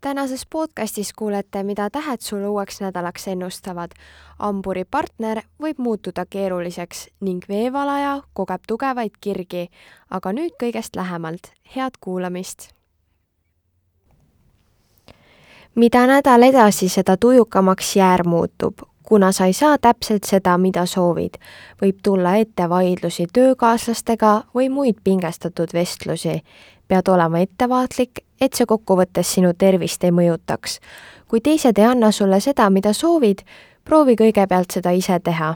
tänases podcastis kuulete, mida tähed sulle uueks nädalaks ennustavad. hamburi partner võib muutuda keeruliseks ning veevalaja kogeb tugevaid kirgi. aga nüüd kõigest lähemalt, head kuulamist. mida nädal edasi, seda tujukamaks jäär muutub, kuna sa ei saa täpselt seda, mida soovid. võib tulla ette vaidlusi töökaaslastega või muid pingestatud vestlusi. pead olema ettevaatlik, et see kokkuvõttes sinu tervist ei mõjutaks. kui teised ei anna sulle seda, mida soovid, proovi kõigepealt seda ise teha.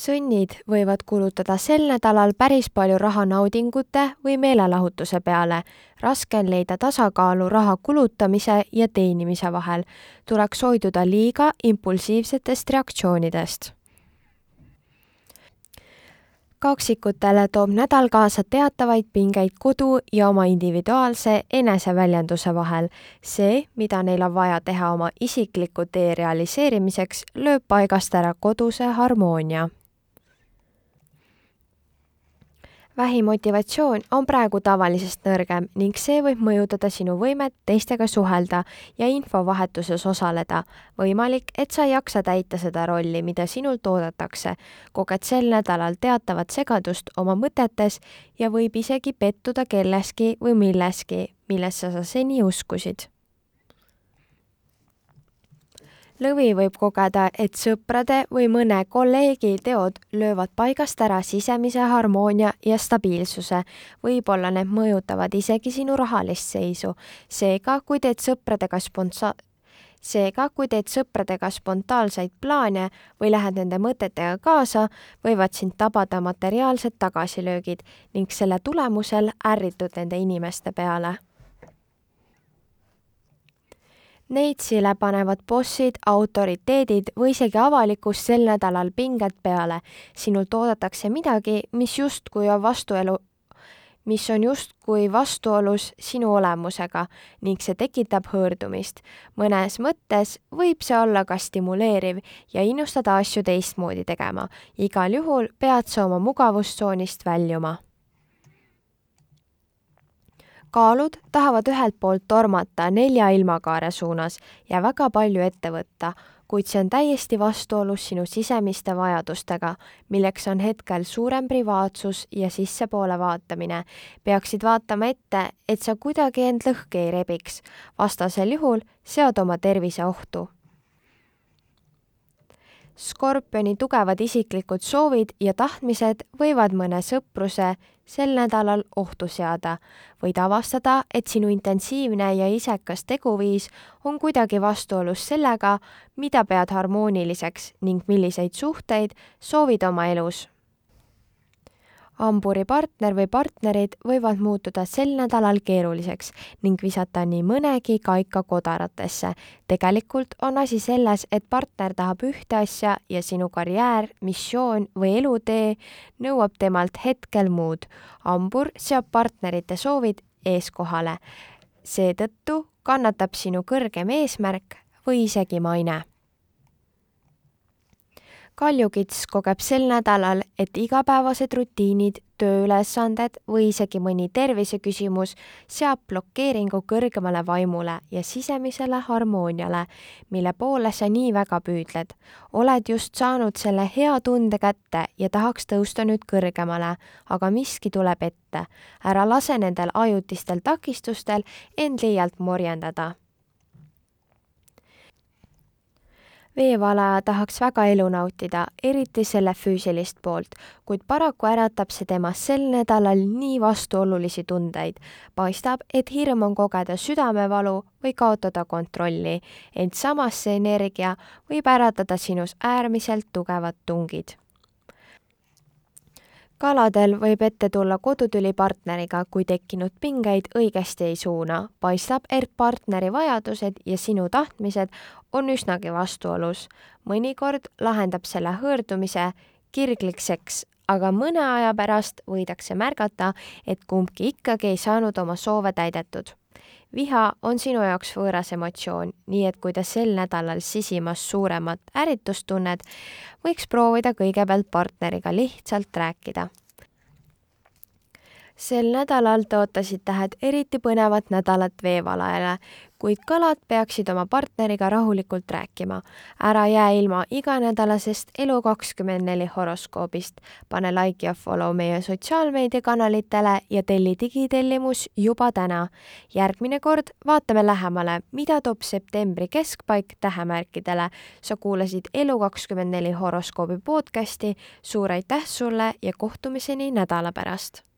Sõnnid võivad kulutada sel nädalal päris palju raha naudingute või meelelahutuse peale. raske on leida tasakaalu raha kulutamise ja teenimise vahel. tuleks hoiduda liiga impulsiivsetest reaktsioonidest kaksikutele toob nädal kaasa teatavaid pingeid kodu ja oma individuaalse eneseväljenduse vahel. see, mida neil on vaja teha oma isikliku tee realiseerimiseks, lööb paigast ära koduse harmoonia vähimotivatsioon on praegu tavalisest nõrgem ning see võib mõjutada sinu võimet teistega suhelda ja infovahetuses osaleda. võimalik, et sa ei jaksa täita seda rolli, mida sinult oodatakse. koged sel nädalal teatavat segadust oma mõtetes ja võib isegi pettuda kelleski või milleski, millesse sa seni uskusid lõvi võib kogeda, et sõprade või mõne kolleegi teod löövad paigast ära sisemise harmoonia ja stabiilsuse. võib-olla need mõjutavad isegi sinu rahalist seisu. seega, kui teed sõpradega sponsa-, seega, kui teed sõpradega spontaanseid plaane või lähed nende mõtetega kaasa, võivad sind tabada materiaalsed tagasilöögid ning selle tulemusel ärritud nende inimeste peale Neitsile panevad bossid, autoriteedid või isegi avalikkus sel nädalal pinged peale. sinult oodatakse midagi, mis justkui on vastuelu, mis on justkui vastuolus sinu olemusega ning see tekitab hõõrdumist. mõnes mõttes võib see olla ka stimuleeriv ja innustada asju teistmoodi tegema. igal juhul pead sa oma mugavustsoonist väljuma kaalud tahavad ühelt poolt tormata nelja ilmakaare suunas ja väga palju ette võtta, kuid see on täiesti vastuolus sinu sisemiste vajadustega, milleks on hetkel suurem privaatsus ja sissepoole vaatamine. peaksid vaatama ette, et sa kuidagi end lõhki ei rebiks, vastasel juhul sead oma tervise ohtu skorpioni tugevad isiklikud soovid ja tahtmised võivad mõne sõpruse sel nädalal ohtu seada. võid avastada, et sinu intensiivne ja isekas teguviis on kuidagi vastuolus sellega, mida pead harmooniliseks ning milliseid suhteid soovid oma elus hamburi partner või partnerid võivad muutuda sel nädalal keeruliseks ning visata nii mõnegi kaika kodaratesse. tegelikult on asi selles, et partner tahab ühte asja ja sinu karjäär, missioon või elutee nõuab temalt hetkel muud. hambur seab partnerite soovid eeskohale. seetõttu kannatab sinu kõrgem eesmärk või isegi maine kaljukits kogeb sel nädalal, et igapäevased rutiinid, tööülesanded või isegi mõni terviseküsimus seab blokeeringu kõrgemale vaimule ja sisemisele harmooniale, mille poole sa nii väga püüdled. oled just saanud selle hea tunde kätte ja tahaks tõusta nüüd kõrgemale, aga miski tuleb ette. ära lase nendel ajutistel takistustel end liialt morjendada veevalaja tahaks väga elu nautida, eriti selle füüsilist poolt, kuid paraku äratab see temas sel nädalal nii vastuolulisi tundeid. paistab, et hirm on kogeda südamevalu või kaotada kontrolli, ent samas see energia võib äratada sinus äärmiselt tugevad tungid kaladel võib ette tulla kodutüli partneriga, kui tekkinud pingeid õigesti ei suuna. paistab, et partneri vajadused ja sinu tahtmised on üsnagi vastuolus. mõnikord lahendab selle hõõrdumise kirglik seks, aga mõne aja pärast võidakse märgata, et kumbki ikkagi ei saanud oma soove täidetud viha on sinu jaoks võõras emotsioon, nii et kui te sel nädalal sisimas suuremat ärritust tunned, võiks proovida kõigepealt partneriga lihtsalt rääkida. Sel nädalal tõotasid tähed eriti põnevat nädalat veevalajale, kuid kalad peaksid oma partneriga rahulikult rääkima. ära jää ilma iganädalasest Elu24 horoskoobist. pane like ja follow meie sotsiaalmeediakanalitele ja telli digitellimus juba täna. järgmine kord vaatame lähemale, mida toob septembri keskpaik tähemärkidele. sa kuulasid Elu24 horoskoobi podcasti. suur aitäh sulle ja kohtumiseni nädala pärast